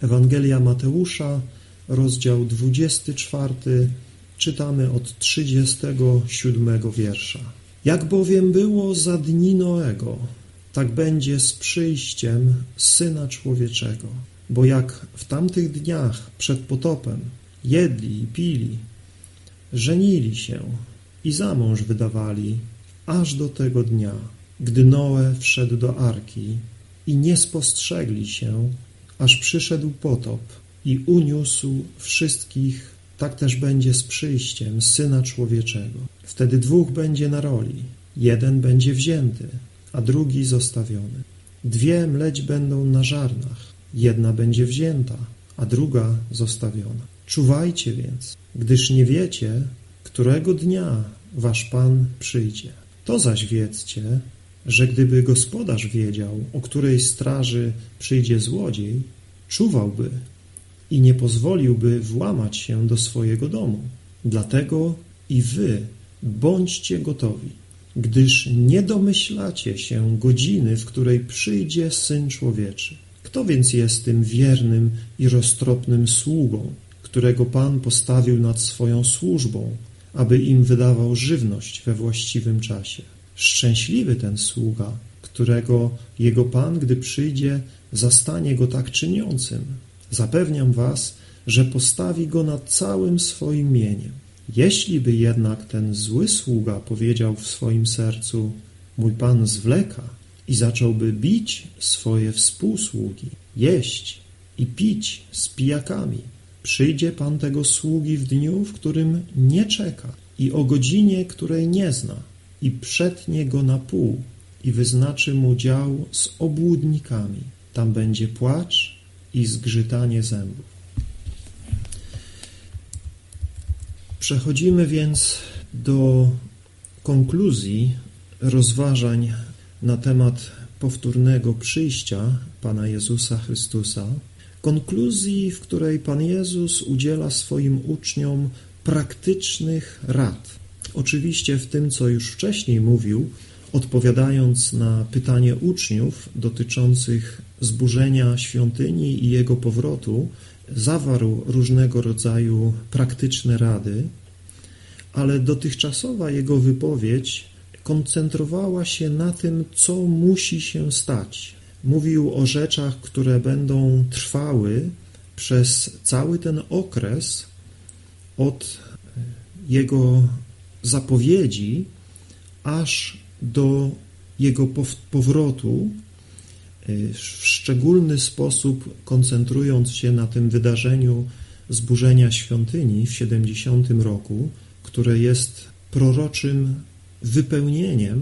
Ewangelia Mateusza, rozdział 24, czytamy od 37 wiersza. Jak bowiem było za dni Noego, tak będzie z przyjściem Syna Człowieczego. Bo jak w tamtych dniach przed potopem jedli i pili, żenili się i za mąż wydawali, aż do tego dnia, gdy Noe wszedł do arki i nie spostrzegli się, aż przyszedł potop i uniósł wszystkich, tak też będzie z przyjściem Syna Człowieczego. Wtedy dwóch będzie na roli, jeden będzie wzięty, a drugi zostawiony. Dwie mleć będą na żarnach, jedna będzie wzięta, a druga zostawiona. Czuwajcie więc, gdyż nie wiecie, którego dnia wasz Pan przyjdzie. To zaś wiedzcie, że gdyby gospodarz wiedział, o której straży przyjdzie złodziej, czuwałby i nie pozwoliłby włamać się do swojego domu. Dlatego i wy bądźcie gotowi, gdyż nie domyślacie się godziny, w której przyjdzie Syn Człowieczy. Kto więc jest tym wiernym i roztropnym sługą, którego Pan postawił nad swoją służbą, aby im wydawał żywność we właściwym czasie? Szczęśliwy ten sługa, którego jego Pan, gdy przyjdzie, zastanie go tak czyniącym. Zapewniam was, że postawi go nad całym swoim mieniem. Jeśli by jednak ten zły sługa powiedział w swoim sercu, mój Pan zwleka i zacząłby bić swoje współsługi, jeść i pić z pijakami, przyjdzie Pan tego sługi w dniu, w którym nie czeka i o godzinie, której nie zna i przetnie go na pół i wyznaczy mu dział z obłudnikami. Tam będzie płacz i zgrzytanie zębów. Przechodzimy więc do konkluzji rozważań na temat powtórnego przyjścia Pana Jezusa Chrystusa. Konkluzji, w której Pan Jezus udziela swoim uczniom praktycznych rad. Oczywiście w tym, co już wcześniej mówił, odpowiadając na pytanie uczniów dotyczących zburzenia świątyni i jego powrotu, zawarł różnego rodzaju praktyczne rady, ale dotychczasowa jego wypowiedź koncentrowała się na tym, co musi się stać. Mówił o rzeczach, które będą trwały przez cały ten okres od jego zapowiedzi aż do jego powrotu, y, w szczególny sposób koncentrując się na tym wydarzeniu zburzenia świątyni w 70 roku, które jest proroczym wypełnieniem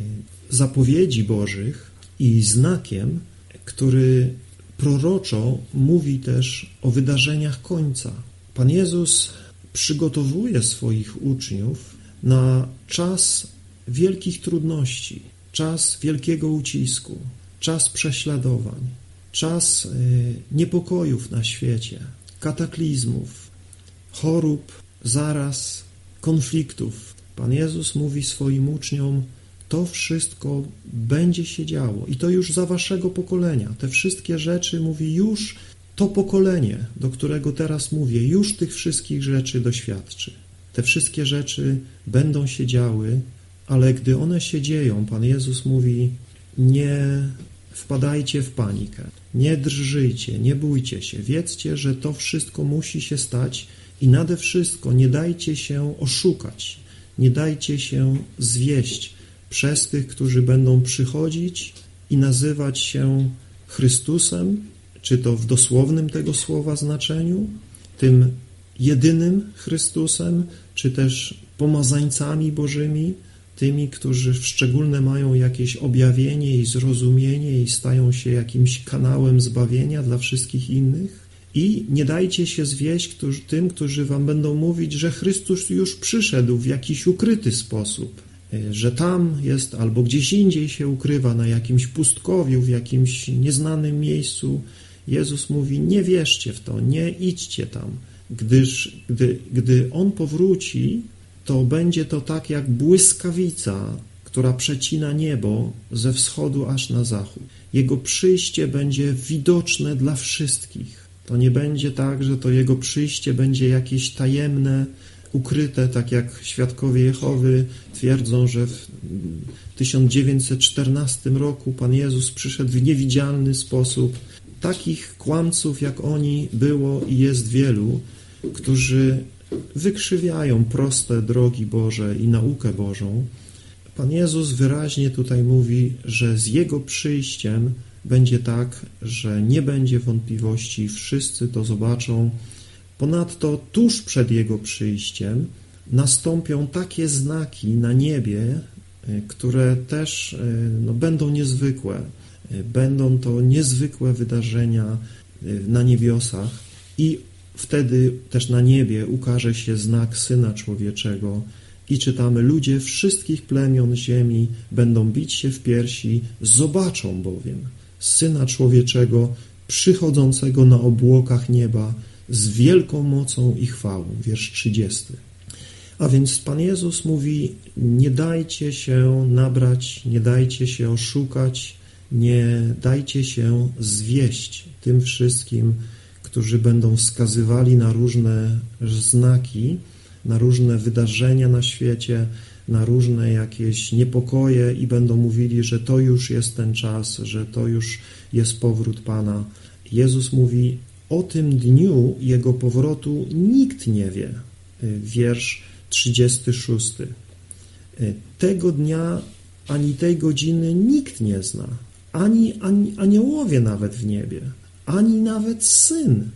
y, zapowiedzi Bożych i znakiem, który proroczo mówi też o wydarzeniach końca. Pan Jezus przygotowuje swoich uczniów na czas wielkich trudności, czas wielkiego ucisku, czas prześladowań, czas y, niepokojów na świecie, kataklizmów, chorób, zaraz, konfliktów. Pan Jezus mówi swoim uczniom, to wszystko będzie się działo i to już za waszego pokolenia. Te wszystkie rzeczy mówi już to pokolenie, do którego teraz mówię, już tych wszystkich rzeczy doświadczy. Te wszystkie rzeczy będą się działy, ale gdy one się dzieją, Pan Jezus mówi, nie wpadajcie w panikę, nie drżyjcie, nie bójcie się, wiedzcie, że to wszystko musi się stać i nade wszystko nie dajcie się oszukać, nie dajcie się zwieść przez tych, którzy będą przychodzić i nazywać się Chrystusem, czy to w dosłownym tego słowa znaczeniu, tym jedynym Chrystusem, czy też pomazańcami Bożymi, tymi, którzy w szczególne mają jakieś objawienie i zrozumienie i stają się jakimś kanałem zbawienia dla wszystkich innych. I nie dajcie się zwieść którzy, tym, którzy wam będą mówić, że Chrystus już przyszedł w jakiś ukryty sposób, e, że tam jest albo gdzieś indziej się ukrywa, na jakimś pustkowiu, w jakimś nieznanym miejscu. Jezus mówi, nie wierzcie w to, nie idźcie tam, gdyż gdy, gdy On powróci, to będzie to tak jak błyskawica, która przecina niebo ze wschodu aż na zachód. Jego przyjście będzie widoczne dla wszystkich. To nie będzie tak, że to Jego przyjście będzie jakieś tajemne, ukryte, tak jak świadkowie Jehowy twierdzą, że w 1914 roku Pan Jezus przyszedł w niewidzialny sposób. Takich kłamców jak oni było i jest wielu, którzy wykrzywiają proste drogi Boże i naukę Bożą. Pan Jezus wyraźnie tutaj mówi, że z Jego przyjściem będzie tak, że nie będzie wątpliwości, wszyscy to zobaczą. Ponadto tuż przed Jego przyjściem nastąpią takie znaki na niebie, y, które też y, no, będą niezwykłe. Y, będą to niezwykłe wydarzenia na niebiosach i wtedy też na niebie ukaże się znak Syna Człowieczego i czytamy, ludzie wszystkich plemion ziemi będą bić się w piersi, zobaczą bowiem Syna Człowieczego przychodzącego na obłokach nieba z wielką mocą i chwałą. Wiersz 30. A więc Pan Jezus mówi, nie dajcie się nabrać, nie dajcie się oszukać, nie dajcie się zwieść tym wszystkim, którzy będą wskazywali na różne znaki, na różne wydarzenia na świecie, na różne jakieś niepokoje i będą mówili, że to już jest ten czas, że to już jest powrót Pana. Jezus mówi, o tym dniu Jego powrotu nikt nie wie. Wiersz 36. Tego dnia ani tej godziny nikt nie zna, ani, ani aniołowie nawet w niebie, ani nawet Syn,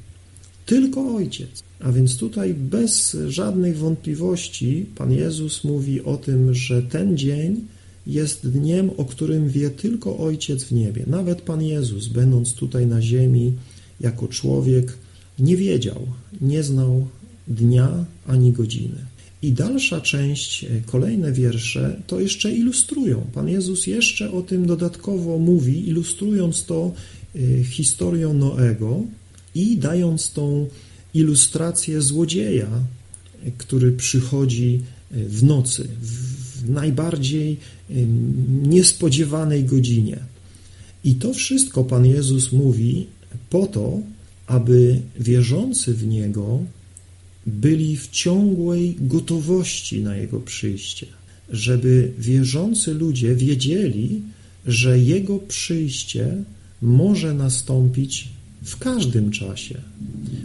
tylko Ojciec. A więc tutaj bez żadnych wątpliwości Pan Jezus mówi o tym, że ten dzień jest dniem, o którym wie tylko Ojciec w niebie. Nawet Pan Jezus, będąc tutaj na ziemi jako człowiek, nie wiedział, nie znał dnia ani godziny. I dalsza część, e, kolejne wiersze to jeszcze ilustrują. Pan Jezus jeszcze o tym dodatkowo mówi, ilustrując to historią Noego i dając tą ilustrację złodzieja, który przychodzi e, w nocy, w najbardziej niespodziewanej godzinie. I to wszystko Pan Jezus mówi po to, aby wierzący w Niego byli w ciągłej gotowości na Jego przyjście, żeby wierzący ludzie wiedzieli, że Jego przyjście może nastąpić w każdym czasie.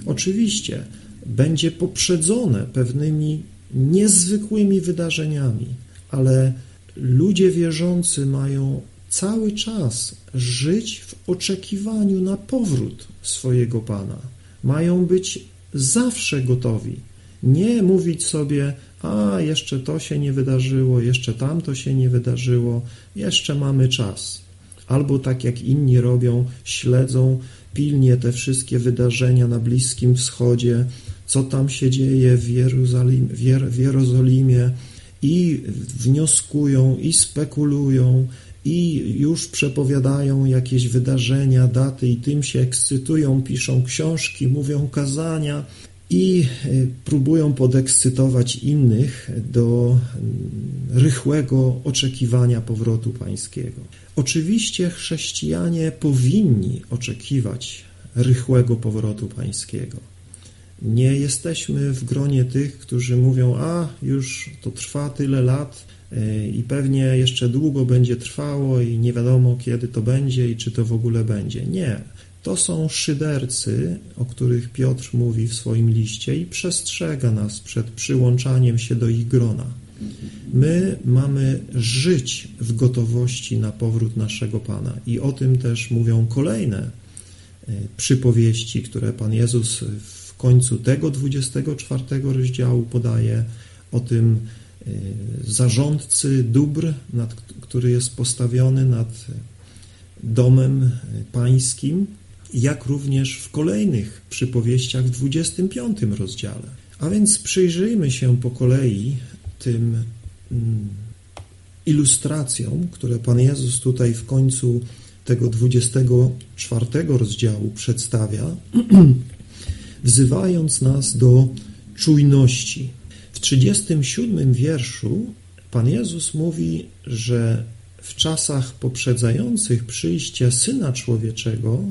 Oczywiście będzie poprzedzone pewnymi niezwykłymi wydarzeniami, ale ludzie wierzący mają cały czas żyć w oczekiwaniu na powrót swojego Pana. Mają być zawsze gotowi. Nie mówić sobie, a jeszcze to się nie wydarzyło, jeszcze tamto się nie wydarzyło, jeszcze mamy czas. Albo tak jak inni robią, śledzą pilnie te wszystkie wydarzenia na Bliskim Wschodzie, co tam się dzieje w, Jerozolim, w Jerozolimie i wnioskują i spekulują i już przepowiadają jakieś wydarzenia, daty i tym się ekscytują, piszą książki, mówią kazania i e, próbują podekscytować innych do mm, rychłego oczekiwania powrotu pańskiego. Oczywiście chrześcijanie powinni oczekiwać rychłego powrotu pańskiego. Nie jesteśmy w gronie tych, którzy mówią, a już to trwa tyle lat, i pewnie jeszcze długo będzie trwało i nie wiadomo kiedy to będzie i czy to w ogóle będzie. Nie. To są szydercy, o których Piotr mówi w swoim liście i przestrzega nas przed przyłączaniem się do ich grona. My mamy żyć w gotowości na powrót naszego Pana i o tym też mówią kolejne e, przypowieści, które Pan Jezus w końcu tego 24 rozdziału podaje o tym, Y, zarządcy dóbr, nad, który jest postawiony nad domem pańskim, jak również w kolejnych przypowieściach w 25 rozdziale. A więc przyjrzyjmy się po kolei tym mm, ilustracjom, które Pan Jezus tutaj w końcu tego 24 rozdziału przedstawia, wzywając nas do czujności, w 37 wierszu Pan Jezus mówi, że w czasach poprzedzających przyjście Syna Człowieczego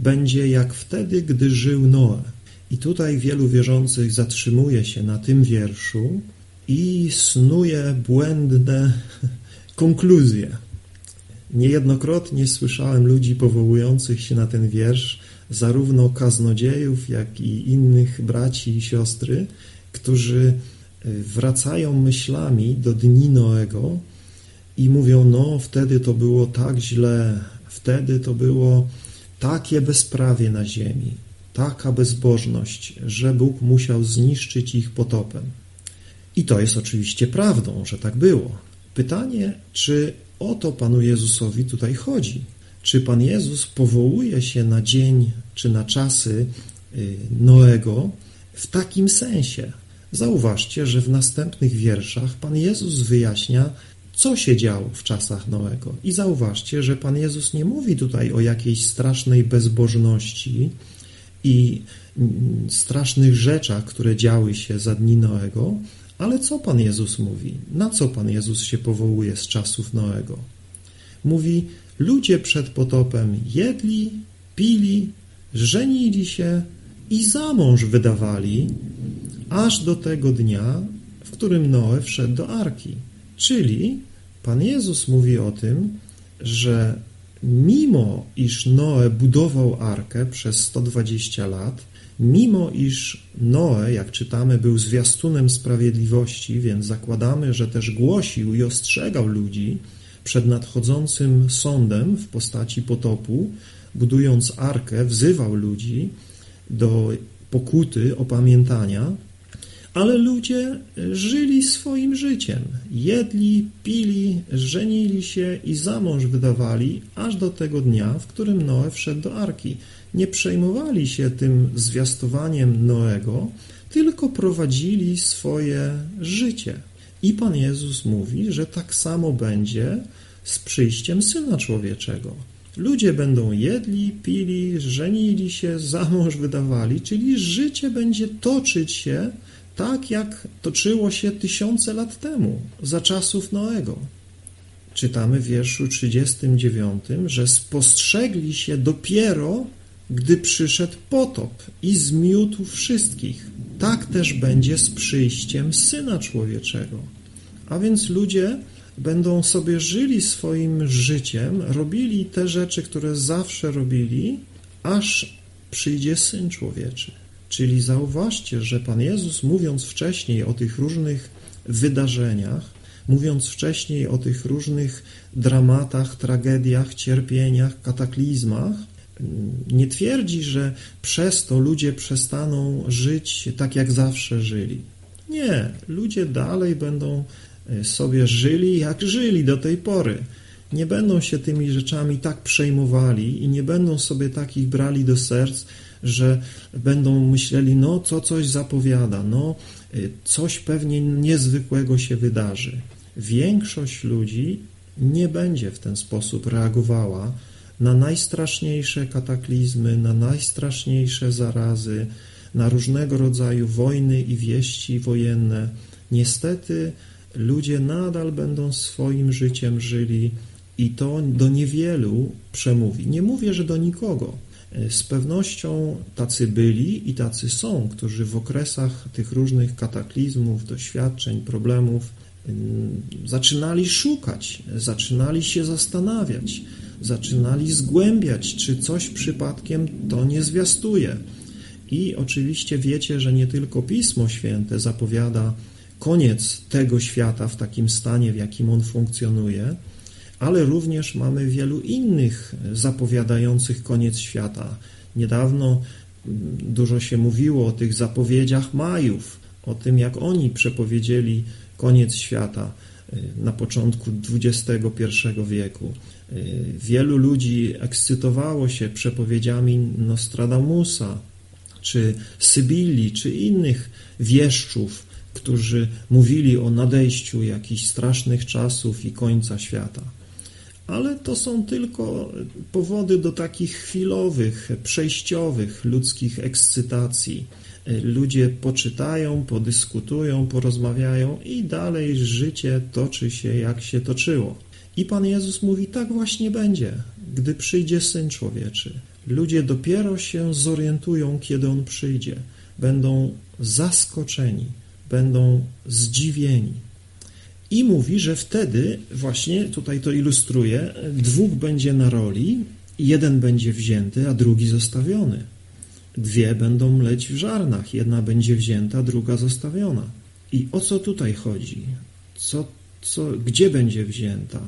będzie jak wtedy, gdy żył Noe. I tutaj wielu wierzących zatrzymuje się na tym wierszu i snuje błędne konkluzje. Niejednokrotnie słyszałem ludzi powołujących się na ten wiersz, zarówno kaznodziejów, jak i innych braci i siostry, którzy e, wracają myślami do dni Noego i mówią, no wtedy to było tak źle, wtedy to było takie bezprawie na ziemi, taka bezbożność, że Bóg musiał zniszczyć ich potopem. I to jest oczywiście prawdą, że tak było. Pytanie, czy o to Panu Jezusowi tutaj chodzi? Czy Pan Jezus powołuje się na dzień czy na czasy y, Noego w takim sensie? Zauważcie, że w następnych wierszach Pan Jezus wyjaśnia, co się działo w czasach Noego. I zauważcie, że Pan Jezus nie mówi tutaj o jakiejś strasznej bezbożności i mm, strasznych rzeczach, które działy się za dni Noego, ale co Pan Jezus mówi? Na co Pan Jezus się powołuje z czasów Noego? Mówi, ludzie przed potopem jedli, pili, żenili się i za mąż wydawali, aż do tego dnia, w którym Noe wszedł do arki. Czyli Pan Jezus mówi o tym, że mimo iż Noe budował arkę przez 120 lat, mimo iż Noe, jak czytamy, był zwiastunem sprawiedliwości, więc zakładamy, że też głosił i ostrzegał ludzi przed nadchodzącym sądem w postaci potopu, budując arkę, wzywał ludzi do pokuty, opamiętania, ale ludzie żyli swoim życiem. Jedli, pili, żenili się i za mąż wydawali, aż do tego dnia, w którym Noe wszedł do arki. Nie przejmowali się tym zwiastowaniem Noego, tylko prowadzili swoje życie. I Pan Jezus mówi, że tak samo będzie z przyjściem Syna Człowieczego. Ludzie będą jedli, pili, żenili się, za mąż wydawali, czyli życie będzie toczyć się tak jak toczyło się tysiące lat temu, za czasów Noego. Czytamy w wierszu 39, że spostrzegli się dopiero, gdy przyszedł potop i zmiótł wszystkich. Tak też będzie z przyjściem Syna Człowieczego. A więc ludzie będą sobie żyli swoim życiem, robili te rzeczy, które zawsze robili, aż przyjdzie Syn Człowieczy. Czyli zauważcie, że Pan Jezus, mówiąc wcześniej o tych różnych wydarzeniach, mówiąc wcześniej o tych różnych dramatach, tragediach, cierpieniach, kataklizmach, nie twierdzi, że przez to ludzie przestaną żyć tak, jak zawsze żyli. Nie, ludzie dalej będą e, sobie żyli, jak żyli do tej pory. Nie będą się tymi rzeczami tak przejmowali i nie będą sobie takich brali do serc, że będą myśleli, no co coś zapowiada, no y, coś pewnie niezwykłego się wydarzy. Większość ludzi nie będzie w ten sposób reagowała na najstraszniejsze kataklizmy, na najstraszniejsze zarazy, na różnego rodzaju wojny i wieści wojenne. Niestety ludzie nadal będą swoim życiem żyli i to do niewielu przemówi. Nie mówię, że do nikogo, z pewnością tacy byli i tacy są, którzy w okresach tych różnych kataklizmów, doświadczeń, problemów zaczynali szukać, zaczynali się zastanawiać, zaczynali zgłębiać, czy coś przypadkiem to nie zwiastuje. I oczywiście wiecie, że nie tylko Pismo Święte zapowiada koniec tego świata w takim stanie, w jakim on funkcjonuje, ale również mamy wielu innych zapowiadających koniec świata. Niedawno mm, dużo się mówiło o tych zapowiedziach Majów, o tym, jak oni przepowiedzieli koniec świata y, na początku XXI wieku. Y, wielu ludzi ekscytowało się przepowiedziami Nostradamusa, czy Sybilli, czy innych wieszczów, którzy mówili o nadejściu jakichś strasznych czasów i końca świata ale to są tylko powody do takich chwilowych, przejściowych ludzkich ekscytacji. Ludzie poczytają, podyskutują, porozmawiają i dalej życie toczy się jak się toczyło. I Pan Jezus mówi, tak właśnie będzie, gdy przyjdzie Syn Człowieczy. Ludzie dopiero się zorientują, kiedy On przyjdzie. Będą zaskoczeni, będą zdziwieni. I mówi, że wtedy, właśnie tutaj to ilustruje, dwóch będzie na roli, jeden będzie wzięty, a drugi zostawiony. Dwie będą mleć w żarnach, jedna będzie wzięta, druga zostawiona. I o co tutaj chodzi? Co, co, gdzie będzie wzięta?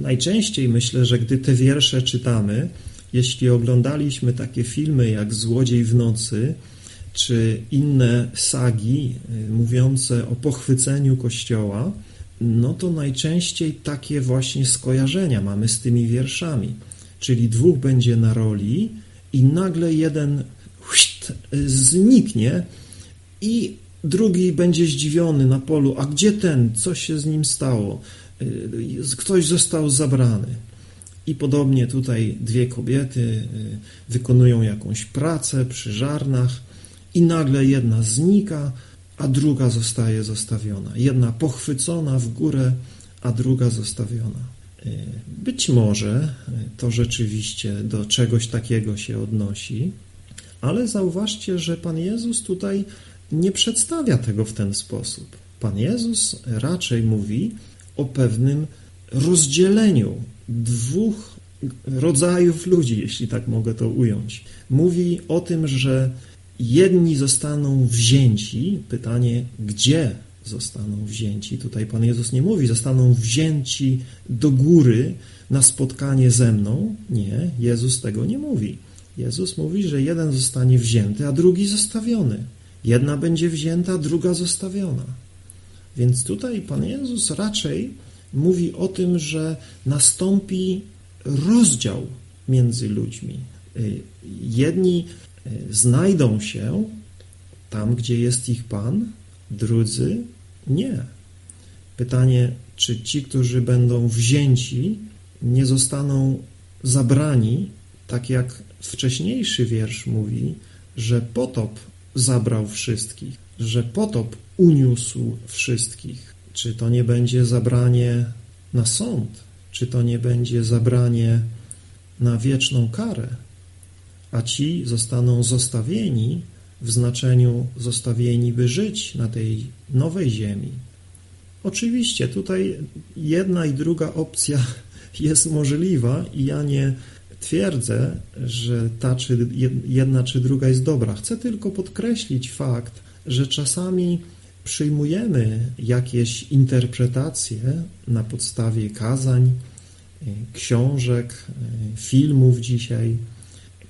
Najczęściej myślę, że gdy te wiersze czytamy, jeśli oglądaliśmy takie filmy jak Złodziej w nocy, czy inne sagi y, mówiące o pochwyceniu Kościoła, no to najczęściej takie właśnie skojarzenia mamy z tymi wierszami. Czyli dwóch będzie na roli i nagle jeden zniknie i drugi będzie zdziwiony na polu, a gdzie ten, co się z nim stało? Y, ktoś został zabrany. I podobnie tutaj dwie kobiety y, wykonują jakąś pracę przy żarnach i nagle jedna znika, a druga zostaje zostawiona. Jedna pochwycona w górę, a druga zostawiona. Y, być może to rzeczywiście do czegoś takiego się odnosi, ale zauważcie, że Pan Jezus tutaj nie przedstawia tego w ten sposób. Pan Jezus raczej mówi o pewnym rozdzieleniu dwóch rodzajów ludzi, jeśli tak mogę to ująć. Mówi o tym, że jedni zostaną wzięci, pytanie, gdzie zostaną wzięci. Tutaj Pan Jezus nie mówi, zostaną wzięci do góry na spotkanie ze mną. Nie, Jezus tego nie mówi. Jezus mówi, że jeden zostanie wzięty, a drugi zostawiony. Jedna będzie wzięta, druga zostawiona. Więc tutaj Pan Jezus raczej mówi o tym, że nastąpi rozdział między ludźmi. Y, jedni znajdą się tam, gdzie jest ich Pan, drudzy nie. Pytanie, czy ci, którzy będą wzięci, nie zostaną zabrani, tak jak wcześniejszy wiersz mówi, że potop zabrał wszystkich, że potop uniósł wszystkich. Czy to nie będzie zabranie na sąd? Czy to nie będzie zabranie na wieczną karę? A ci zostaną zostawieni w znaczeniu zostawieni, by żyć na tej nowej ziemi. Oczywiście tutaj jedna i druga opcja jest możliwa i ja nie twierdzę, że ta czy jedna czy druga jest dobra. Chcę tylko podkreślić fakt, że czasami przyjmujemy jakieś interpretacje na podstawie kazań, książek, filmów dzisiaj,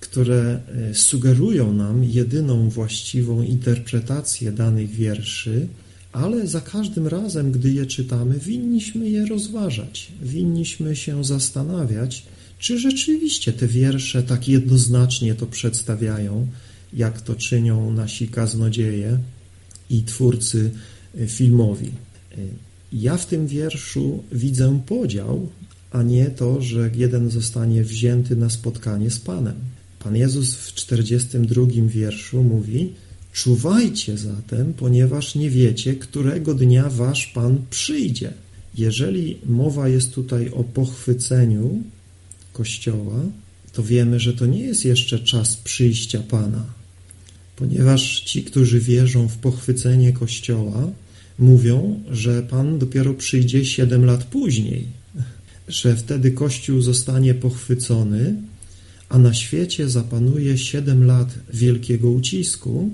które sugerują nam jedyną właściwą interpretację danych wierszy, ale za każdym razem, gdy je czytamy, winniśmy je rozważać, winniśmy się zastanawiać, czy rzeczywiście te wiersze tak jednoznacznie to przedstawiają, jak to czynią nasi kaznodzieje i twórcy e, filmowi. E, ja w tym wierszu widzę podział, a nie to, że jeden zostanie wzięty na spotkanie z Panem. Pan Jezus w 42 wierszu mówi Czuwajcie zatem, ponieważ nie wiecie, którego dnia wasz Pan przyjdzie. Jeżeli mowa jest tutaj o pochwyceniu Kościoła, to wiemy, że to nie jest jeszcze czas przyjścia Pana, ponieważ ci, którzy wierzą w pochwycenie Kościoła, mówią, że Pan dopiero przyjdzie siedem lat później, że wtedy Kościół zostanie pochwycony, a na świecie zapanuje siedem lat wielkiego ucisku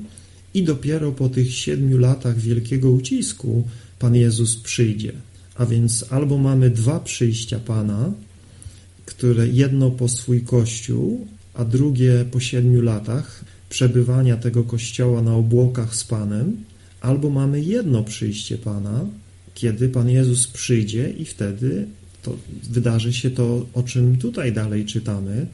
i dopiero po tych siedmiu latach wielkiego ucisku Pan Jezus przyjdzie. A więc albo mamy dwa przyjścia Pana, które jedno po swój Kościół, a drugie po siedmiu latach przebywania tego Kościoła na obłokach z Panem, albo mamy jedno przyjście Pana, kiedy Pan Jezus przyjdzie i wtedy to wydarzy się to, o czym tutaj dalej czytamy,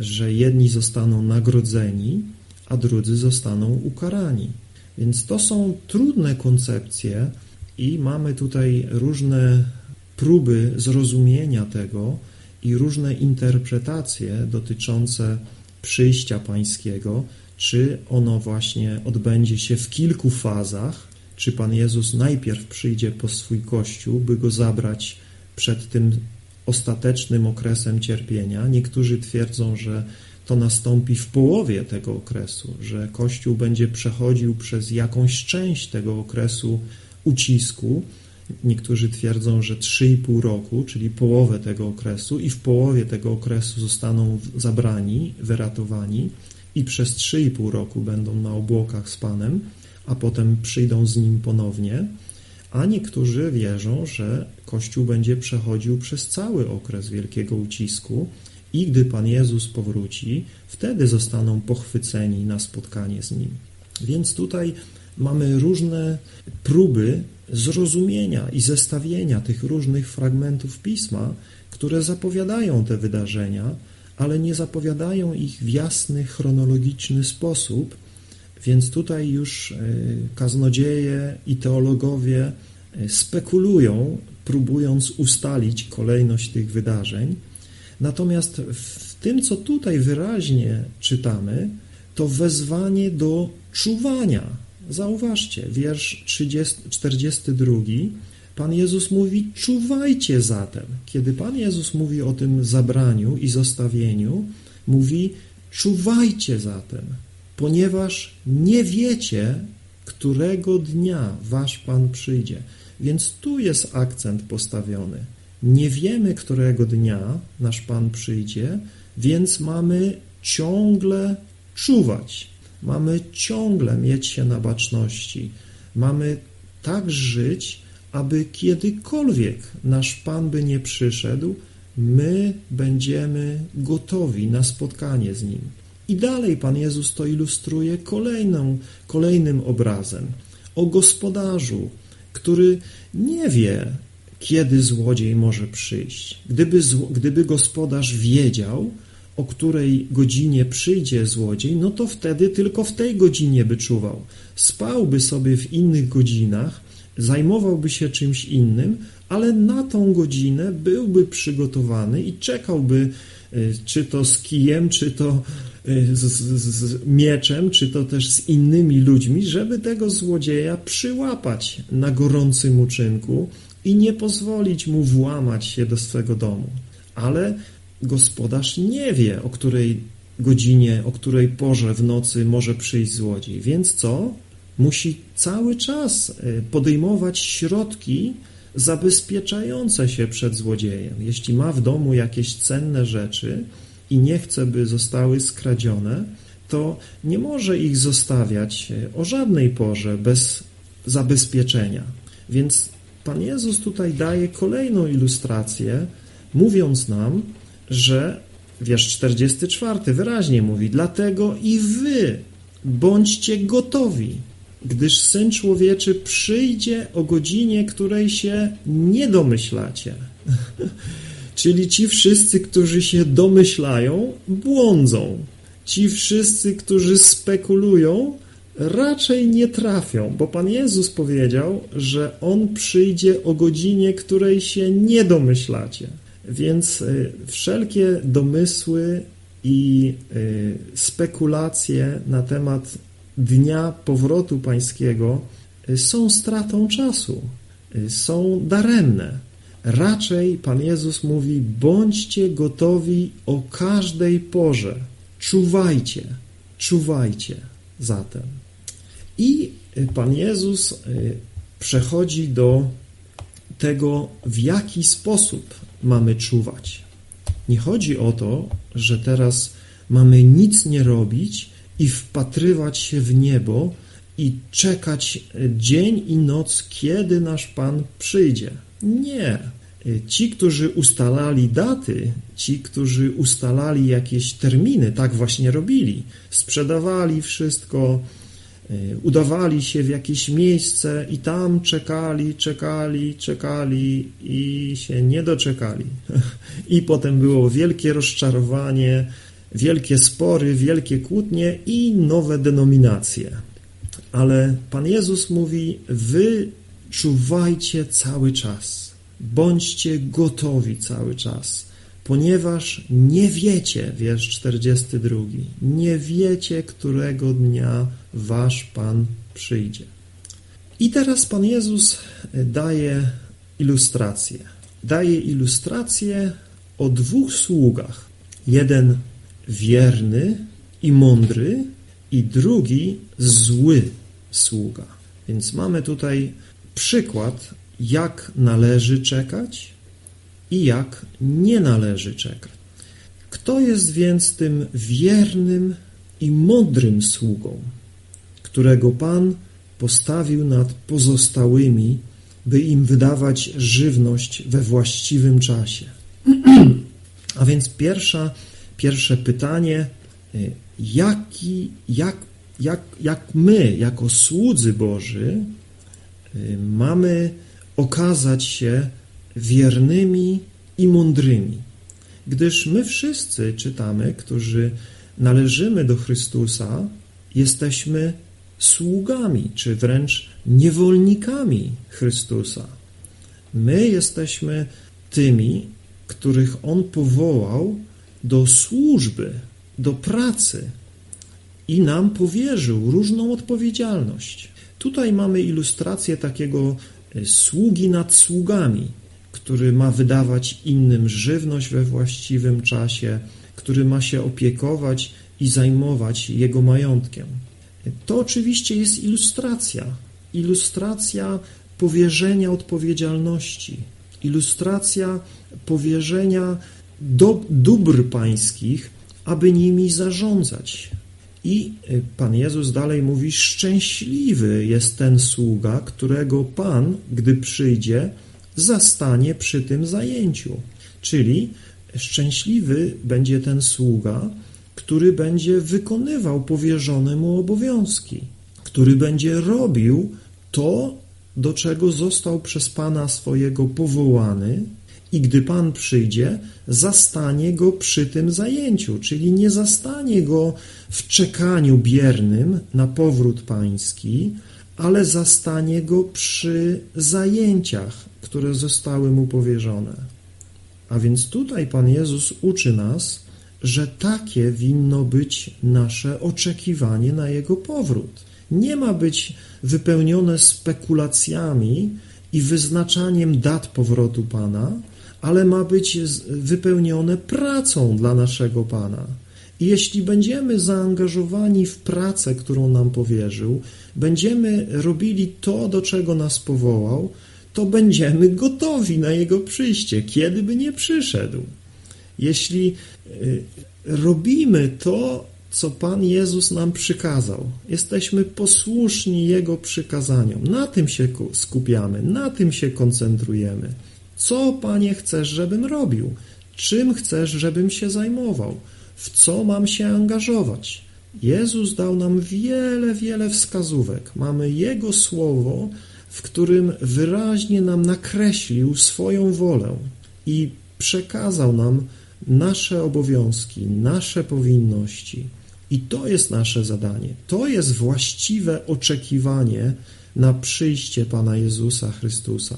że jedni zostaną nagrodzeni, a drudzy zostaną ukarani. Więc to są trudne koncepcje i mamy tutaj różne próby zrozumienia tego, i różne interpretacje dotyczące przyjścia pańskiego, czy ono właśnie odbędzie się w kilku fazach, czy Pan Jezus najpierw przyjdzie po swój Kościół, by go zabrać przed tym ostatecznym okresem cierpienia. Niektórzy twierdzą, że to nastąpi w połowie tego okresu, że Kościół będzie przechodził przez jakąś część tego okresu ucisku. Niektórzy twierdzą, że 3,5 roku, czyli połowę tego okresu, i w połowie tego okresu zostaną zabrani, wyratowani, i przez 3,5 roku będą na obłokach z Panem, a potem przyjdą z nim ponownie. A niektórzy wierzą, że Kościół będzie przechodził przez cały okres wielkiego ucisku i gdy Pan Jezus powróci, wtedy zostaną pochwyceni na spotkanie z Nim. Więc tutaj mamy różne próby zrozumienia i zestawienia tych różnych fragmentów Pisma, które zapowiadają te wydarzenia, ale nie zapowiadają ich w jasny, chronologiczny sposób, więc tutaj już e, kaznodzieje i teologowie e, spekulują, próbując ustalić kolejność tych wydarzeń. Natomiast w tym, co tutaj wyraźnie czytamy, to wezwanie do czuwania. Zauważcie, wiersz 30, 42. Pan Jezus mówi: Czuwajcie zatem. Kiedy Pan Jezus mówi o tym zabraniu i zostawieniu, mówi: Czuwajcie zatem, ponieważ nie wiecie, którego dnia wasz Pan przyjdzie. Więc tu jest akcent postawiony. Nie wiemy, którego dnia nasz Pan przyjdzie, więc mamy ciągle czuwać. Mamy ciągle mieć się na baczności. Mamy tak żyć, aby kiedykolwiek nasz Pan by nie przyszedł, my będziemy gotowi na spotkanie z Nim. I dalej Pan Jezus to ilustruje kolejną, kolejnym obrazem o gospodarzu, który nie wie, kiedy złodziej może przyjść. Gdyby, gdyby gospodarz wiedział, o której godzinie przyjdzie złodziej, no to wtedy tylko w tej godzinie by czuwał. Spałby sobie w innych godzinach, zajmowałby się czymś innym, ale na tą godzinę byłby przygotowany i czekałby, y, czy to z kijem, czy to z, z, z, mieczem, czy to też z innymi ludźmi, żeby tego złodzieja przyłapać na gorącym uczynku i nie pozwolić mu włamać się do swego domu. Ale gospodarz nie wie, o której godzinie, o której porze w nocy może przyjść złodziej. Więc co? Musi cały czas e, podejmować środki zabezpieczające się przed złodziejem. Jeśli ma w domu jakieś cenne rzeczy i nie chce, by zostały skradzione, to nie może ich zostawiać e, o żadnej porze bez zabezpieczenia. Więc Pan Jezus tutaj daje kolejną ilustrację, mówiąc nam, że wiersz 44 wyraźnie mówi, dlatego i wy bądźcie gotowi, gdyż Syn Człowieczy przyjdzie o godzinie, której się nie domyślacie. Czyli ci wszyscy, którzy się domyślają, błądzą. Ci wszyscy, którzy spekulują, raczej nie trafią, bo Pan Jezus powiedział, że On przyjdzie o godzinie, której się nie domyślacie. Więc y, wszelkie domysły i y, spekulacje na temat dnia powrotu pańskiego y, są stratą czasu, są daremne. Raczej Pan Jezus mówi: bądźcie gotowi o każdej porze, czuwajcie, czuwajcie zatem. I Pan Jezus przechodzi do tego, w jaki sposób mamy czuwać. Nie chodzi o to, że teraz mamy nic nie robić i wpatrywać się w niebo i czekać dzień i noc, kiedy nasz Pan przyjdzie. Nie. Ci, którzy ustalali daty, ci, którzy ustalali jakieś terminy, tak właśnie robili. Sprzedawali wszystko, Y, udawali się w jakieś miejsce i tam czekali, czekali, czekali i się nie doczekali. I potem było wielkie rozczarowanie, wielkie spory, wielkie kłótnie i nowe denominacje. Ale Pan Jezus mówi: Wy czuwajcie cały czas, bądźcie gotowi cały czas ponieważ nie wiecie, wiersz 42, nie wiecie, którego dnia wasz Pan przyjdzie. I teraz Pan Jezus daje ilustrację. Daje ilustrację o dwóch sługach. Jeden wierny i mądry i drugi zły sługa. Więc mamy tutaj przykład, jak należy czekać i jak nie należy czekać. Kto jest więc tym wiernym i mądrym sługą, którego Pan postawił nad pozostałymi, by im wydawać żywność we właściwym czasie? A więc pierwsza, pierwsze pytanie, y, jaki, jak, jak, jak my, jako słudzy Boży, mamy okazać się wiernymi i mądrymi. Gdyż my wszyscy czytamy, którzy należymy do Chrystusa, jesteśmy sługami, czy wręcz niewolnikami Chrystusa. My jesteśmy tymi, których On powołał do służby, do pracy i nam powierzył różną odpowiedzialność. Tutaj mamy ilustrację takiego e, sługi nad sługami, który ma wydawać innym żywność we właściwym czasie, który ma się opiekować i zajmować jego majątkiem. To oczywiście jest ilustracja. Ilustracja powierzenia odpowiedzialności, ilustracja powierzenia do, dóbr pańskich, aby nimi zarządzać. I y, Pan Jezus dalej mówi: Szczęśliwy jest ten sługa, którego Pan, gdy przyjdzie, zastanie przy tym zajęciu. Czyli szczęśliwy będzie ten sługa, który będzie wykonywał powierzone mu obowiązki, który będzie robił to, do czego został przez Pana swojego powołany, i gdy Pan przyjdzie, zastanie go przy tym zajęciu, czyli nie zastanie go w czekaniu biernym na powrót Pański, ale zastanie go przy zajęciach, które zostały mu powierzone. A więc tutaj Pan Jezus uczy nas, że takie winno być nasze oczekiwanie na Jego powrót. Nie ma być wypełnione spekulacjami i wyznaczaniem dat powrotu Pana, ale ma być wypełnione pracą dla naszego Pana. I jeśli będziemy zaangażowani w pracę, którą nam powierzył, będziemy robili to, do czego nas powołał, to będziemy gotowi na Jego przyjście, kiedy by nie przyszedł. Jeśli y, robimy to, co Pan Jezus nam przykazał, jesteśmy posłuszni Jego przykazaniom, na tym się skupiamy, na tym się koncentrujemy. Co, Panie, chcesz, żebym robił? Czym chcesz, żebym się zajmował? W co mam się angażować? Jezus dał nam wiele, wiele wskazówek. Mamy Jego Słowo, w którym wyraźnie nam nakreślił swoją wolę i przekazał nam nasze obowiązki, nasze powinności. I to jest nasze zadanie. To jest właściwe oczekiwanie na przyjście Pana Jezusa Chrystusa.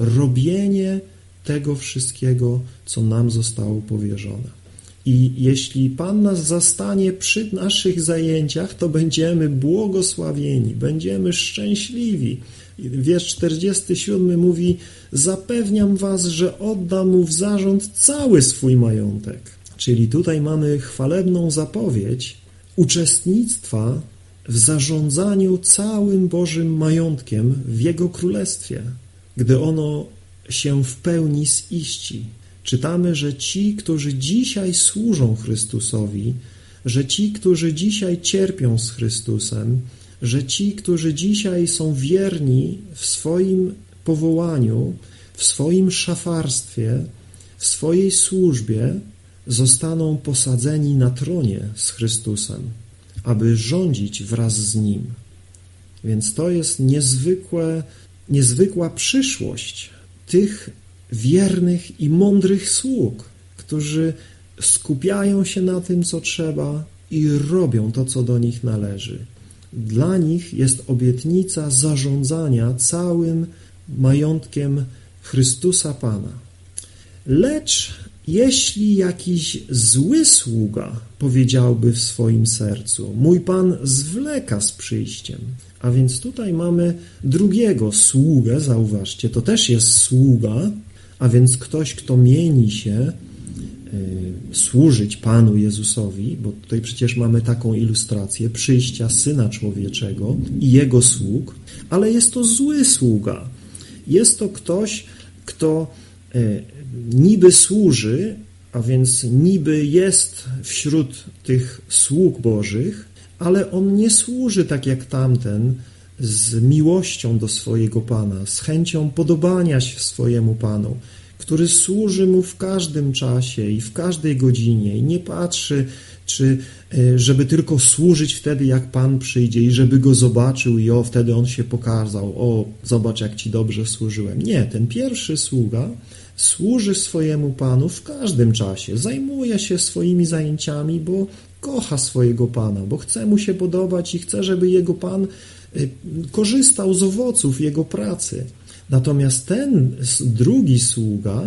Robienie tego wszystkiego, co nam zostało powierzone. I jeśli Pan nas zastanie przy naszych zajęciach, to będziemy błogosławieni, będziemy szczęśliwi. Wiersz 47 mówi: Zapewniam Was, że oddam mu w zarząd cały swój majątek. Czyli tutaj mamy chwalebną zapowiedź uczestnictwa w zarządzaniu całym Bożym majątkiem w Jego Królestwie, gdy ono się w pełni ziści. Czytamy, że ci, którzy dzisiaj służą Chrystusowi, że ci, którzy dzisiaj cierpią z Chrystusem, że ci, którzy dzisiaj są wierni w swoim powołaniu, w swoim szafarstwie, w swojej służbie, zostaną posadzeni na tronie z Chrystusem, aby rządzić wraz z Nim. Więc to jest niezwykłe, niezwykła przyszłość tych wiernych i mądrych sług, którzy skupiają się na tym, co trzeba i robią to, co do nich należy. Dla nich jest obietnica zarządzania całym majątkiem Chrystusa Pana. Lecz jeśli jakiś zły sługa powiedziałby w swoim sercu, mój Pan zwleka z przyjściem, a więc tutaj mamy drugiego sługę, zauważcie, to też jest sługa, a więc ktoś, kto mieni się służyć Panu Jezusowi, bo tutaj przecież mamy taką ilustrację przyjścia Syna Człowieczego i Jego sług, ale jest to zły sługa. Jest to ktoś, kto e, niby służy, a więc niby jest wśród tych sług Bożych, ale on nie służy tak jak tamten z miłością do swojego Pana, z chęcią podobania się swojemu Panu, który służy mu w każdym czasie i w każdej godzinie i nie patrzy, czy e, żeby tylko służyć wtedy, jak Pan przyjdzie i żeby go zobaczył i o, wtedy on się pokazał, o, zobacz, jak ci dobrze służyłem. Nie, ten pierwszy sługa służy swojemu Panu w każdym czasie, zajmuje się swoimi zajęciami, bo kocha swojego Pana, bo chce mu się podobać i chce, żeby jego Pan y, korzystał z owoców jego pracy. Natomiast ten drugi sługa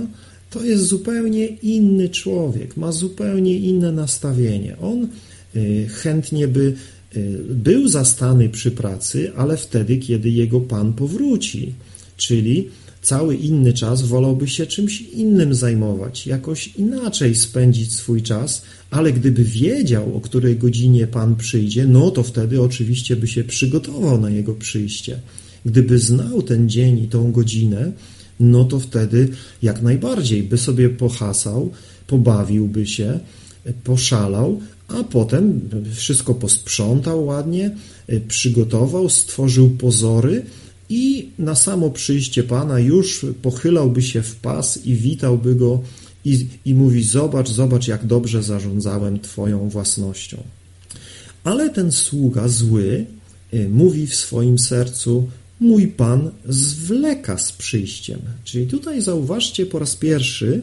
to jest zupełnie inny człowiek, ma zupełnie inne nastawienie. On y, chętnie by y, był zastany przy pracy, ale wtedy, kiedy jego Pan powróci, czyli cały inny czas wolałby się czymś innym zajmować, jakoś inaczej spędzić swój czas, ale gdyby wiedział, o której godzinie Pan przyjdzie, no to wtedy oczywiście by się przygotował na Jego przyjście. Gdyby znał ten dzień i tą godzinę, no to wtedy jak najbardziej by sobie pohasał, pobawiłby się, poszalał, a potem wszystko posprzątał ładnie, przygotował, stworzył pozory, i na samo przyjście Pana już pochylałby się w pas i witałby go i, i mówi: Zobacz, zobacz, jak dobrze zarządzałem Twoją własnością. Ale ten sługa zły y, mówi w swoim sercu: Mój Pan zwleka z przyjściem. Czyli tutaj zauważcie po raz pierwszy,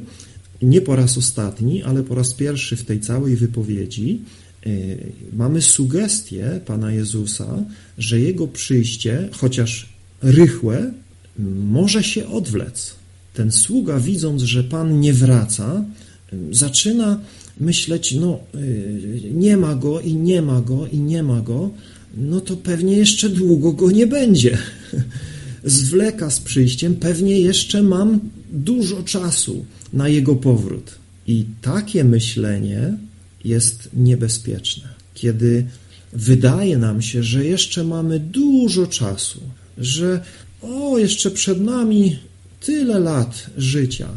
nie po raz ostatni, ale po raz pierwszy w tej całej wypowiedzi, y, mamy sugestię Pana Jezusa, że Jego przyjście, chociaż rychłe, może się odwlec. Ten sługa, widząc, że Pan nie wraca, zaczyna myśleć, no y, nie ma go i nie ma go i nie ma go, no to pewnie jeszcze długo go nie będzie. Zwleka z przyjściem, pewnie jeszcze mam dużo czasu na jego powrót. I takie myślenie jest niebezpieczne, kiedy wydaje nam się, że jeszcze mamy dużo czasu, że o, jeszcze przed nami tyle lat życia.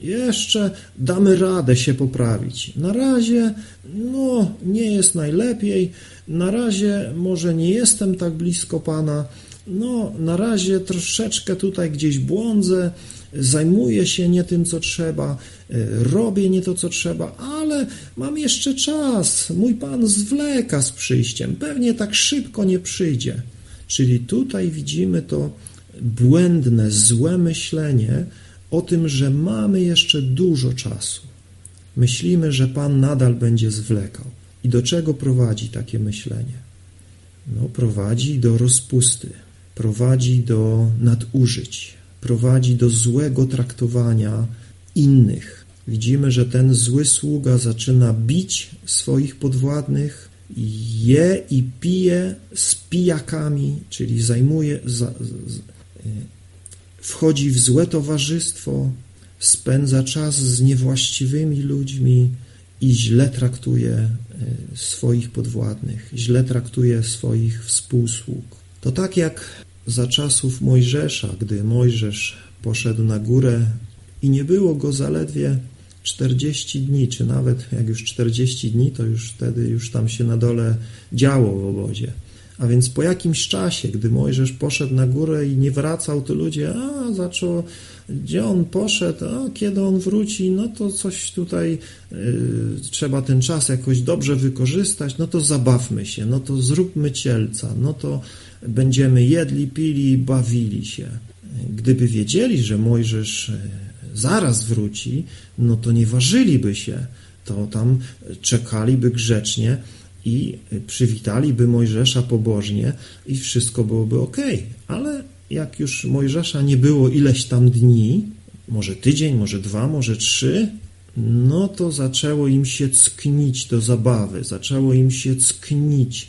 Jeszcze damy radę się poprawić. Na razie, no, nie jest najlepiej. Na razie może nie jestem tak blisko Pana. No, na razie troszeczkę tutaj gdzieś błądzę, zajmuję się nie tym, co trzeba, robię nie to, co trzeba, ale mam jeszcze czas. Mój Pan zwleka z przyjściem. Pewnie tak szybko nie przyjdzie. Czyli tutaj widzimy to błędne, złe myślenie o tym, że mamy jeszcze dużo czasu. Myślimy, że Pan nadal będzie zwlekał. I do czego prowadzi takie myślenie? No, prowadzi do rozpusty, prowadzi do nadużyć, prowadzi do złego traktowania innych. Widzimy, że ten zły sługa zaczyna bić swoich podwładnych, je i pije z pijakami, czyli zajmuje, za, z, wchodzi w złe towarzystwo, spędza czas z niewłaściwymi ludźmi i źle traktuje e, swoich podwładnych, źle traktuje swoich współsług. To tak jak za czasów Mojżesza, gdy Mojżesz poszedł na górę i nie było go zaledwie 40 dni, czy nawet jak już 40 dni, to już wtedy już tam się na dole działo w obozie. A więc po jakimś czasie, gdy Mojżesz poszedł na górę i nie wracał, to ludzie, a zaczął, gdzie on poszedł, a kiedy on wróci, no to coś tutaj y, trzeba ten czas jakoś dobrze wykorzystać, no to zabawmy się, no to zróbmy cielca, no to będziemy jedli, pili bawili się. Gdyby wiedzieli, że Mojżesz y, zaraz wróci, no to nie ważyliby się, to tam czekaliby grzecznie i przywitaliby Mojżesza pobożnie i wszystko byłoby ok. Ale jak już Mojżesza nie było ileś tam dni, może tydzień, może dwa, może trzy, no to zaczęło im się cknić do zabawy, zaczęło im się cknić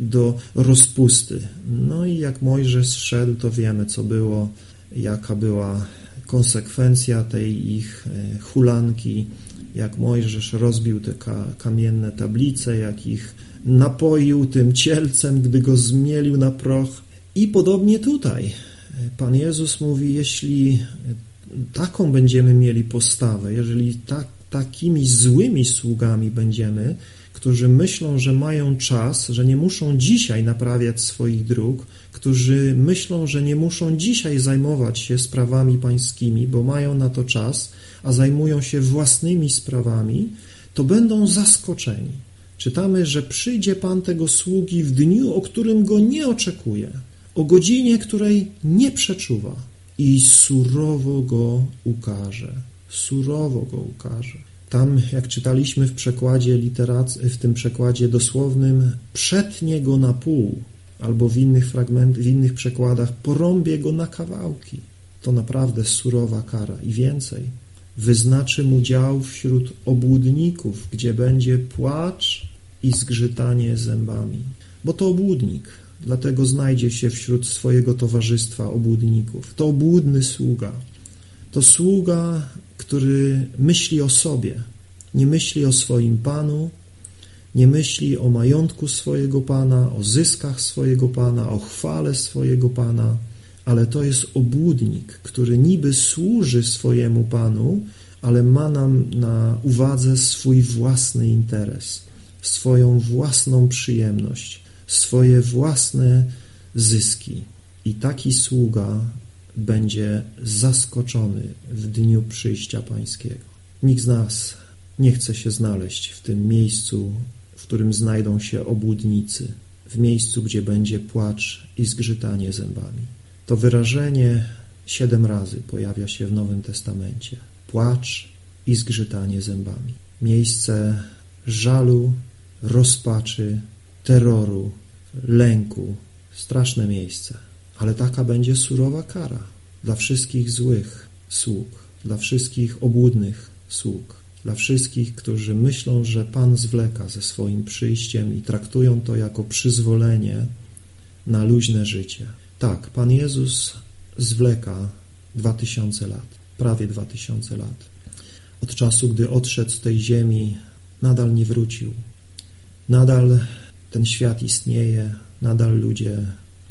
do rozpusty. No i jak Mojżesz szedł, to wiemy, co było, jaka była konsekwencja tej ich e, hulanki jak Mojżesz rozbił te kamienne tablice, jak ich napoił tym cielcem, gdy go zmielił na proch. I podobnie tutaj. Pan Jezus mówi, jeśli taką będziemy mieli postawę, jeżeli tak, takimi złymi sługami będziemy, którzy myślą, że mają czas, że nie muszą dzisiaj naprawiać swoich dróg, którzy myślą, że nie muszą dzisiaj zajmować się sprawami pańskimi, bo mają na to czas, a zajmują się własnymi sprawami, to będą zaskoczeni. Czytamy, że przyjdzie Pan tego sługi w dniu, o którym go nie oczekuje, o godzinie, której nie przeczuwa i surowo go ukaże. Surowo go ukaże. Tam, jak czytaliśmy w przekładzie literac- w tym przekładzie dosłownym, przetnie go na pół, albo w innych fragment, w innych przekładach porąbie go na kawałki. To naprawdę surowa kara i więcej. Wyznaczy mu dział wśród obłudników, gdzie będzie płacz i zgrzytanie zębami. Bo to obłudnik, dlatego znajdzie się wśród swojego towarzystwa obłudników. To obłudny sługa. To sługa, który myśli o sobie, nie myśli o swoim Panu, nie myśli o majątku swojego Pana, o zyskach swojego Pana, o chwale swojego Pana, ale to jest obłudnik, który niby służy swojemu Panu, ale ma nam na uwadze swój własny interes, swoją własną przyjemność, swoje własne zyski. I taki sługa będzie zaskoczony w dniu przyjścia Pańskiego. Nikt z nas nie chce się znaleźć w tym miejscu, w którym znajdą się obłudnicy, w miejscu, gdzie będzie płacz i zgrzytanie zębami. To wyrażenie siedem razy pojawia się w Nowym Testamencie. Płacz i zgrzytanie zębami. Miejsce żalu, rozpaczy, terroru, lęku. Straszne miejsce. Ale taka będzie surowa kara dla wszystkich złych sług, dla wszystkich obłudnych sług, dla wszystkich, którzy myślą, że Pan zwleka ze swoim przyjściem i traktują to jako przyzwolenie na luźne życie. Tak, Pan Jezus zwleka dwa tysiące lat, prawie dwa tysiące lat. Od czasu, gdy odszedł z tej ziemi, nadal nie wrócił. Nadal ten świat istnieje, nadal ludzie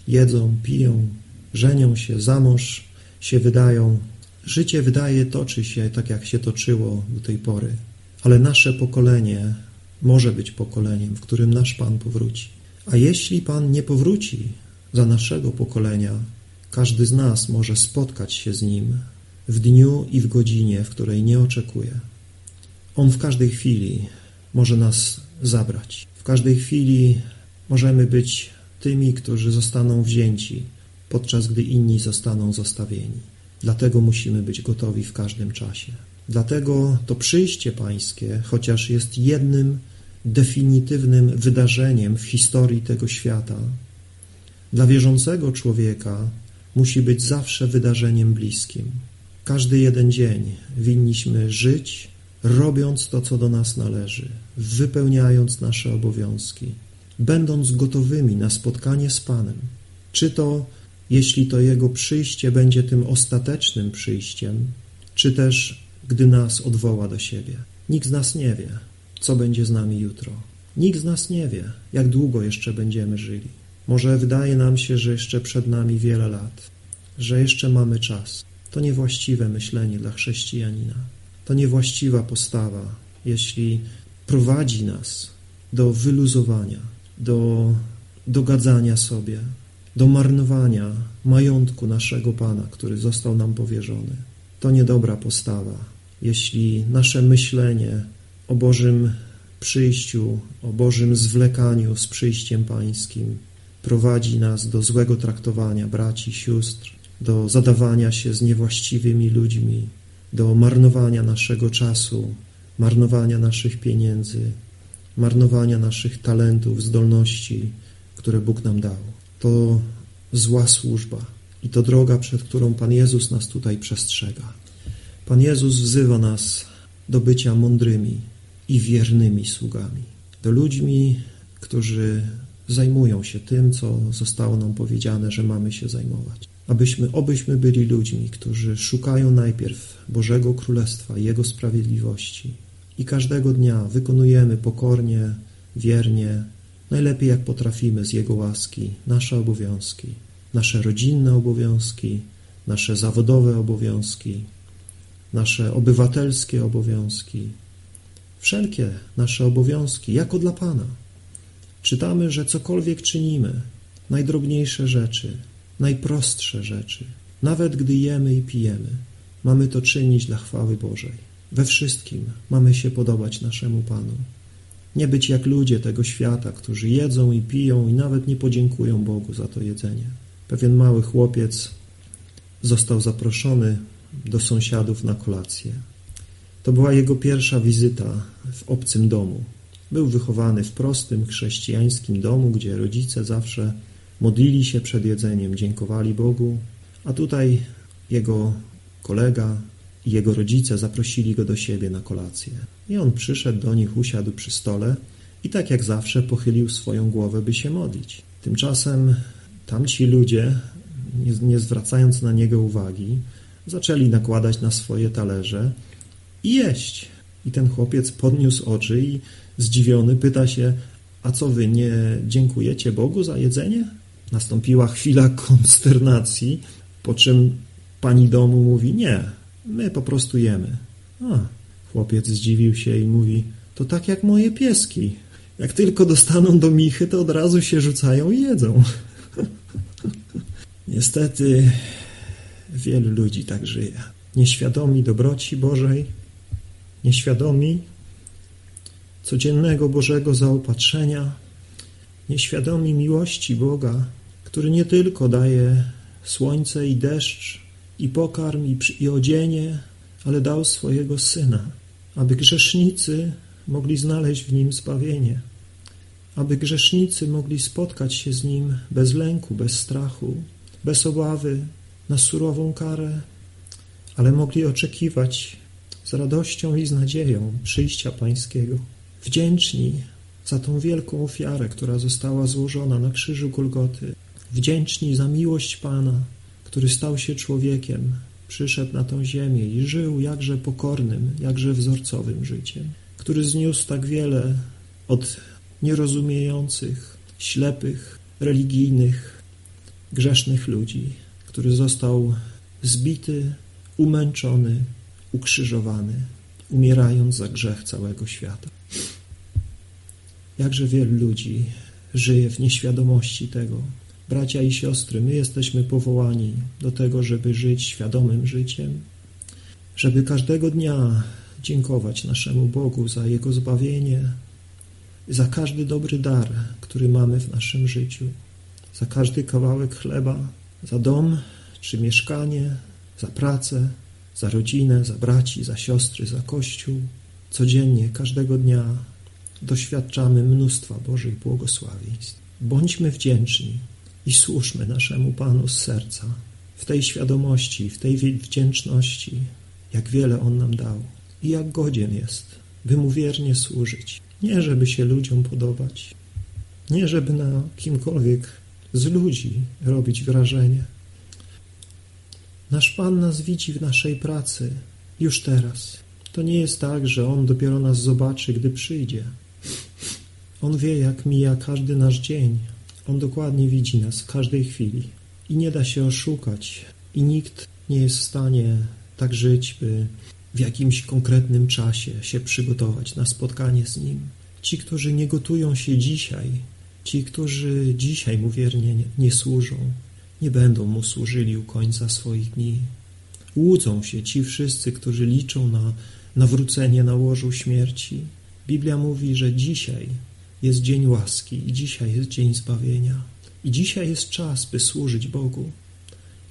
jedzą, piją, żenią się, za mąż się wydają. Życie wydaje toczy się tak, jak się toczyło do tej pory. Ale nasze pokolenie może być pokoleniem, w którym nasz Pan powróci. A jeśli Pan nie powróci za naszego pokolenia, każdy z nas może spotkać się z Nim w dniu i w godzinie, w której nie oczekuje. On w każdej chwili może nas zabrać. W każdej chwili możemy być tymi, którzy zostaną wzięci, podczas gdy inni zostaną zostawieni. Dlatego musimy być gotowi w każdym czasie. Dlatego to przyjście Pańskie, chociaż jest jednym definitywnym wydarzeniem w historii tego świata, dla wierzącego człowieka musi być zawsze wydarzeniem bliskim. Każdy jeden dzień winniśmy żyć, robiąc to, co do nas należy, wypełniając nasze obowiązki, będąc gotowymi na spotkanie z Panem. Czy to, jeśli to Jego przyjście będzie tym ostatecznym przyjściem, czy też gdy nas odwoła do siebie. Nikt z nas nie wie, co będzie z nami jutro. Nikt z nas nie wie, jak długo jeszcze będziemy żyli. Może wydaje nam się, że jeszcze przed nami wiele lat, że jeszcze mamy czas. To niewłaściwe myślenie dla chrześcijanina. To niewłaściwa postawa, jeśli prowadzi nas do wyluzowania, do dogadzania sobie, do marnowania majątku naszego Pana, który został nam powierzony. To niedobra postawa, jeśli nasze myślenie o Bożym przyjściu, o Bożym zwlekaniu z przyjściem Pańskim prowadzi nas do złego traktowania braci, sióstr, do zadawania się z niewłaściwymi ludźmi, do marnowania naszego czasu, marnowania naszych pieniędzy, marnowania naszych talentów, zdolności, które Bóg nam dał. To zła służba i to droga, przed którą Pan Jezus nas tutaj przestrzega. Pan Jezus wzywa nas do bycia mądrymi i wiernymi sługami, do ludźmi, którzy zajmują się tym, co zostało nam powiedziane, że mamy się zajmować. Abyśmy, obyśmy byli ludźmi, którzy szukają najpierw Bożego Królestwa, Jego sprawiedliwości, i każdego dnia wykonujemy pokornie, wiernie, najlepiej jak potrafimy z Jego łaski nasze obowiązki, nasze rodzinne obowiązki, nasze zawodowe obowiązki, nasze obywatelskie obowiązki, wszelkie nasze obowiązki jako dla Pana. Czytamy, że cokolwiek czynimy, najdrobniejsze rzeczy, najprostsze rzeczy, nawet gdy jemy i pijemy, mamy to czynić dla chwały Bożej. We wszystkim mamy się podobać naszemu Panu. Nie być jak ludzie tego świata, którzy jedzą i piją i nawet nie podziękują Bogu za to jedzenie. Pewien mały chłopiec został zaproszony do sąsiadów na kolację. To była jego pierwsza wizyta w obcym domu. Był wychowany w prostym chrześcijańskim domu, gdzie rodzice zawsze modlili się przed jedzeniem, dziękowali Bogu, a tutaj jego kolega i jego rodzice zaprosili go do siebie na kolację. I on przyszedł do nich, usiadł przy stole i tak jak zawsze pochylił swoją głowę, by się modlić. Tymczasem tamci ludzie, nie, nie zwracając na niego uwagi, zaczęli nakładać na swoje talerze i jeść. I ten chłopiec podniósł oczy i zdziwiony pyta się, a co wy, nie dziękujecie Bogu za jedzenie? Nastąpiła chwila konsternacji, po czym pani domu mówi, nie, my po prostu jemy. A, chłopiec zdziwił się i mówi, to tak jak moje pieski. Jak tylko dostaną do michy, to od razu się rzucają i jedzą. Niestety wielu ludzi tak żyje. Nieświadomi dobroci Bożej, nieświadomi codziennego Bożego zaopatrzenia, nieświadomi miłości Boga, który nie tylko daje słońce i deszcz, i pokarm, i, i odzienie, ale dał swojego Syna, aby grzesznicy mogli znaleźć w Nim zbawienie, aby grzesznicy mogli spotkać się z Nim bez lęku, bez strachu, bez obawy na surową karę, ale mogli oczekiwać z radością i z nadzieją przyjścia Pańskiego. Wdzięczni za tą wielką ofiarę, która została złożona na krzyżu Golgoty. Wdzięczni za miłość Pana, który stał się człowiekiem, przyszedł na tą ziemię i żył jakże pokornym, jakże wzorcowym życiem, który zniósł tak wiele od nierozumiejących, ślepych, religijnych, grzesznych ludzi, który został zbity, umęczony, ukrzyżowany, umierając za grzech całego świata. Jakże wielu ludzi żyje w nieświadomości tego. Bracia i siostry, my jesteśmy powołani do tego, żeby żyć świadomym życiem, żeby każdego dnia dziękować naszemu Bogu za Jego zbawienie, za każdy dobry dar, który mamy w naszym życiu, za każdy kawałek chleba, za dom czy mieszkanie, za pracę, za rodzinę, za braci, za siostry, za Kościół. Codziennie, każdego dnia doświadczamy mnóstwa Bożych błogosławieństw. Bądźmy wdzięczni i służmy naszemu Panu z serca, w tej świadomości, w tej wdzięczności, jak wiele On nam dał i jak godzien jest, by Mu wiernie służyć. Nie, żeby się ludziom podobać, nie, żeby na kimkolwiek z ludzi robić wrażenie. Nasz Pan nas widzi w naszej pracy już teraz. To nie jest tak, że On dopiero nas zobaczy, gdy przyjdzie. On wie, jak mija każdy nasz dzień. On dokładnie widzi nas w każdej chwili. I nie da się oszukać. I nikt nie jest w stanie tak żyć, by w jakimś konkretnym czasie się przygotować na spotkanie z Nim. Ci, którzy nie gotują się dzisiaj, ci, którzy dzisiaj Mu wiernie nie, nie służą, nie będą Mu służyli u końca swoich dni. Łudzą się ci wszyscy, którzy liczą na nawrócenie na łożu śmierci. Biblia mówi, że dzisiaj jest dzień łaski i dzisiaj jest dzień zbawienia. I dzisiaj jest czas, by służyć Bogu.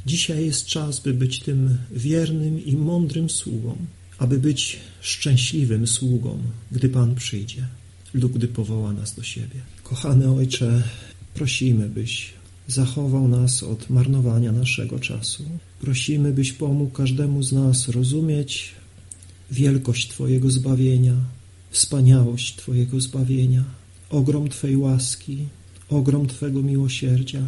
Dzisiaj jest czas, by być tym wiernym i mądrym sługą, aby być szczęśliwym sługą, gdy Pan przyjdzie lub gdy powoła nas do siebie. Kochany Ojcze, prosimy, byś zachował nas od marnowania naszego czasu. Prosimy, byś pomógł każdemu z nas rozumieć wielkość Twojego zbawienia, wspaniałość Twojego zbawienia, ogrom Twojej łaski, ogrom Twego miłosierdzia.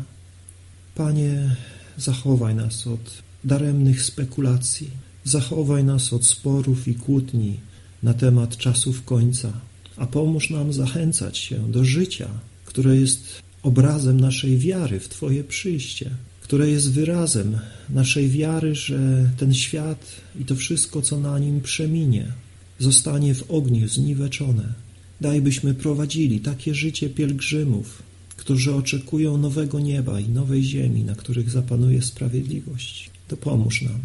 Panie, zachowaj nas od daremnych spekulacji, zachowaj nas od sporów i kłótni na temat czasów końca, a pomóż nam zachęcać się do życia, które jest obrazem naszej wiary w Twoje przyjście, które jest wyrazem naszej wiary, że ten świat i to wszystko, co na nim przeminie, zostanie w ogniu zniweczone. Daj byśmy prowadzili takie życie pielgrzymów, którzy oczekują nowego nieba i nowej ziemi, na których zapanuje sprawiedliwość. Dopomóż nam,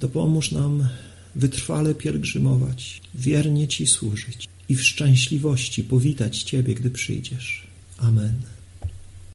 dopomóż nam wytrwale pielgrzymować, wiernie Ci służyć i w szczęśliwości powitać Ciebie, gdy przyjdziesz. Amen.